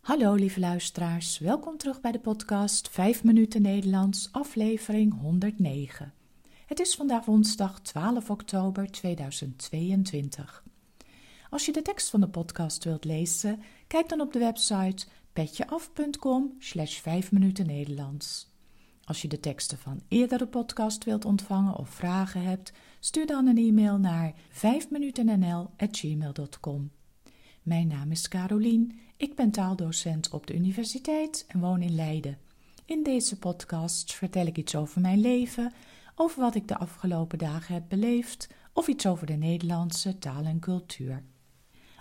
Hallo lieve luisteraars, welkom terug bij de podcast 5 minuten Nederlands, aflevering 109. Het is vandaag woensdag 12 oktober 2022. Als je de tekst van de podcast wilt lezen, kijk dan op de website petjeaf.com slash 5 minuten Nederlands. Als je de teksten van eerdere podcast wilt ontvangen of vragen hebt, stuur dan een e-mail naar 5minutennl.gmail.com. Mijn naam is Carolien, ik ben taaldocent op de universiteit en woon in Leiden. In deze podcast vertel ik iets over mijn leven, over wat ik de afgelopen dagen heb beleefd of iets over de Nederlandse taal en cultuur.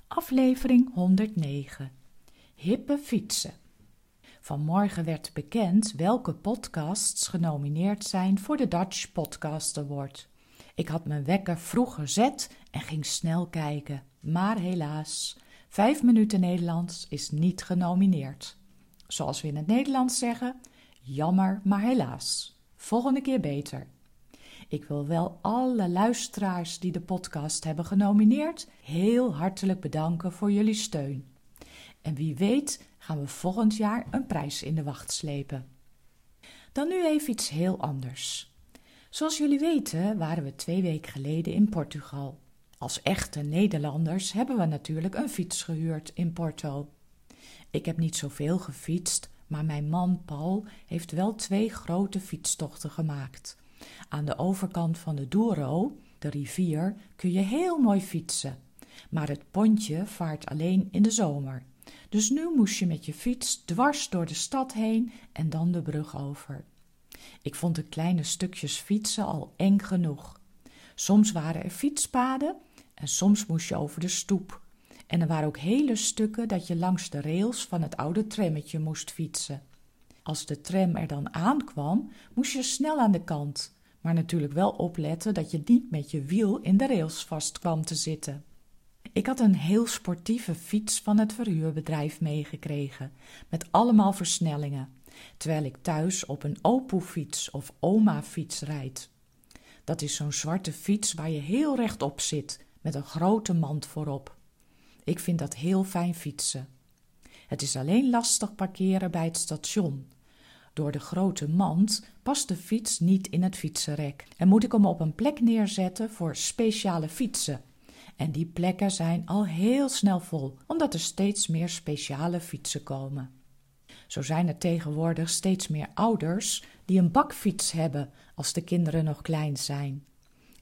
Aflevering 109 Hippe fietsen. Vanmorgen werd bekend welke podcasts genomineerd zijn voor de Dutch Podcast Award. Ik had mijn wekker vroeg gezet en ging snel kijken, maar helaas, vijf minuten Nederlands is niet genomineerd. Zoals we in het Nederlands zeggen, jammer, maar helaas. Volgende keer beter. Ik wil wel alle luisteraars die de podcast hebben genomineerd heel hartelijk bedanken voor jullie steun. En wie weet gaan we volgend jaar een prijs in de wacht slepen. Dan nu even iets heel anders. Zoals jullie weten waren we twee weken geleden in Portugal. Als echte Nederlanders hebben we natuurlijk een fiets gehuurd in Porto. Ik heb niet zoveel gefietst, maar mijn man Paul heeft wel twee grote fietstochten gemaakt. Aan de overkant van de Douro, de rivier, kun je heel mooi fietsen. Maar het pontje vaart alleen in de zomer. Dus nu moest je met je fiets dwars door de stad heen en dan de brug over. Ik vond de kleine stukjes fietsen al eng genoeg. Soms waren er fietspaden en soms moest je over de stoep. En er waren ook hele stukken dat je langs de rails van het oude trammetje moest fietsen. Als de tram er dan aankwam, moest je snel aan de kant, maar natuurlijk wel opletten dat je niet met je wiel in de rails vast kwam te zitten. Ik had een heel sportieve fiets van het verhuurbedrijf meegekregen, met allemaal versnellingen, terwijl ik thuis op een Opoe-fiets of Oma-fiets rijd. Dat is zo'n zwarte fiets waar je heel rechtop zit, met een grote mand voorop. Ik vind dat heel fijn fietsen. Het is alleen lastig parkeren bij het station. Door de grote mand past de fiets niet in het fietsenrek en moet ik hem op een plek neerzetten voor speciale fietsen en die plekken zijn al heel snel vol, omdat er steeds meer speciale fietsen komen. Zo zijn er tegenwoordig steeds meer ouders die een bakfiets hebben als de kinderen nog klein zijn.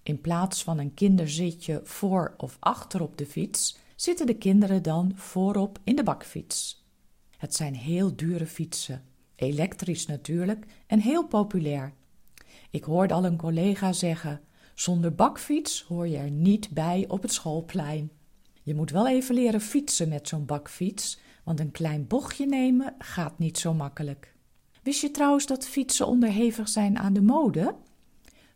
In plaats van een kinderzitje voor of achter op de fiets, zitten de kinderen dan voorop in de bakfiets. Het zijn heel dure fietsen, elektrisch natuurlijk en heel populair. Ik hoorde al een collega zeggen: zonder bakfiets hoor je er niet bij op het schoolplein. Je moet wel even leren fietsen met zo'n bakfiets, want een klein bochtje nemen gaat niet zo makkelijk. Wist je trouwens dat fietsen onderhevig zijn aan de mode?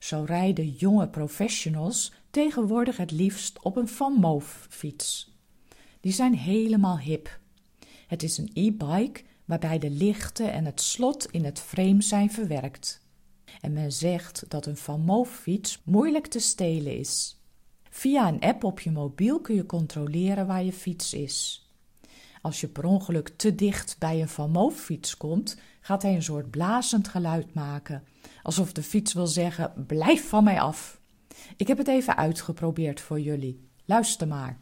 Zo rijden jonge professionals tegenwoordig het liefst op een Van Moof fiets. Die zijn helemaal hip. Het is een e-bike waarbij de lichten en het slot in het frame zijn verwerkt en men zegt dat een Van Moof-fiets moeilijk te stelen is. Via een app op je mobiel kun je controleren waar je fiets is. Als je per ongeluk te dicht bij een Van Moof-fiets komt, gaat hij een soort blazend geluid maken, alsof de fiets wil zeggen: blijf van mij af. Ik heb het even uitgeprobeerd voor jullie. Luister maar.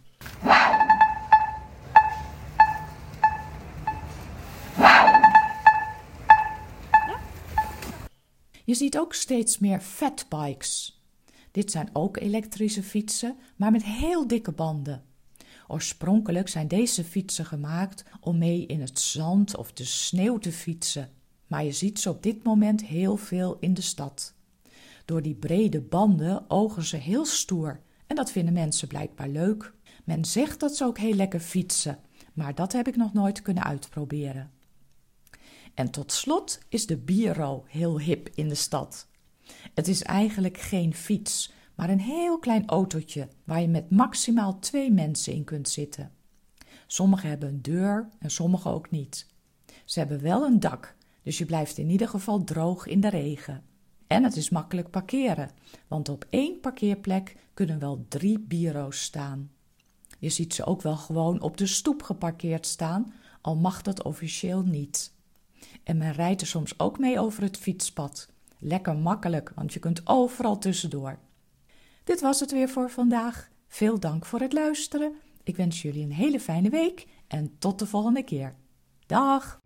Je ziet ook steeds meer fatbikes. Dit zijn ook elektrische fietsen, maar met heel dikke banden. Oorspronkelijk zijn deze fietsen gemaakt om mee in het zand of de sneeuw te fietsen, maar je ziet ze op dit moment heel veel in de stad. Door die brede banden ogen ze heel stoer en dat vinden mensen blijkbaar leuk. Men zegt dat ze ook heel lekker fietsen, maar dat heb ik nog nooit kunnen uitproberen. En tot slot is de Biro heel hip in de stad. Het is eigenlijk geen fiets, maar een heel klein autootje waar je met maximaal twee mensen in kunt zitten. Sommigen hebben een deur en sommige ook niet. Ze hebben wel een dak, dus je blijft in ieder geval droog in de regen. En het is makkelijk parkeren, want op één parkeerplek kunnen wel drie bureaus staan. Je ziet ze ook wel gewoon op de stoep geparkeerd staan, al mag dat officieel niet. En men rijdt er soms ook mee over het fietspad. Lekker makkelijk, want je kunt overal tussendoor. Dit was het weer voor vandaag. Veel dank voor het luisteren. Ik wens jullie een hele fijne week en tot de volgende keer. Dag!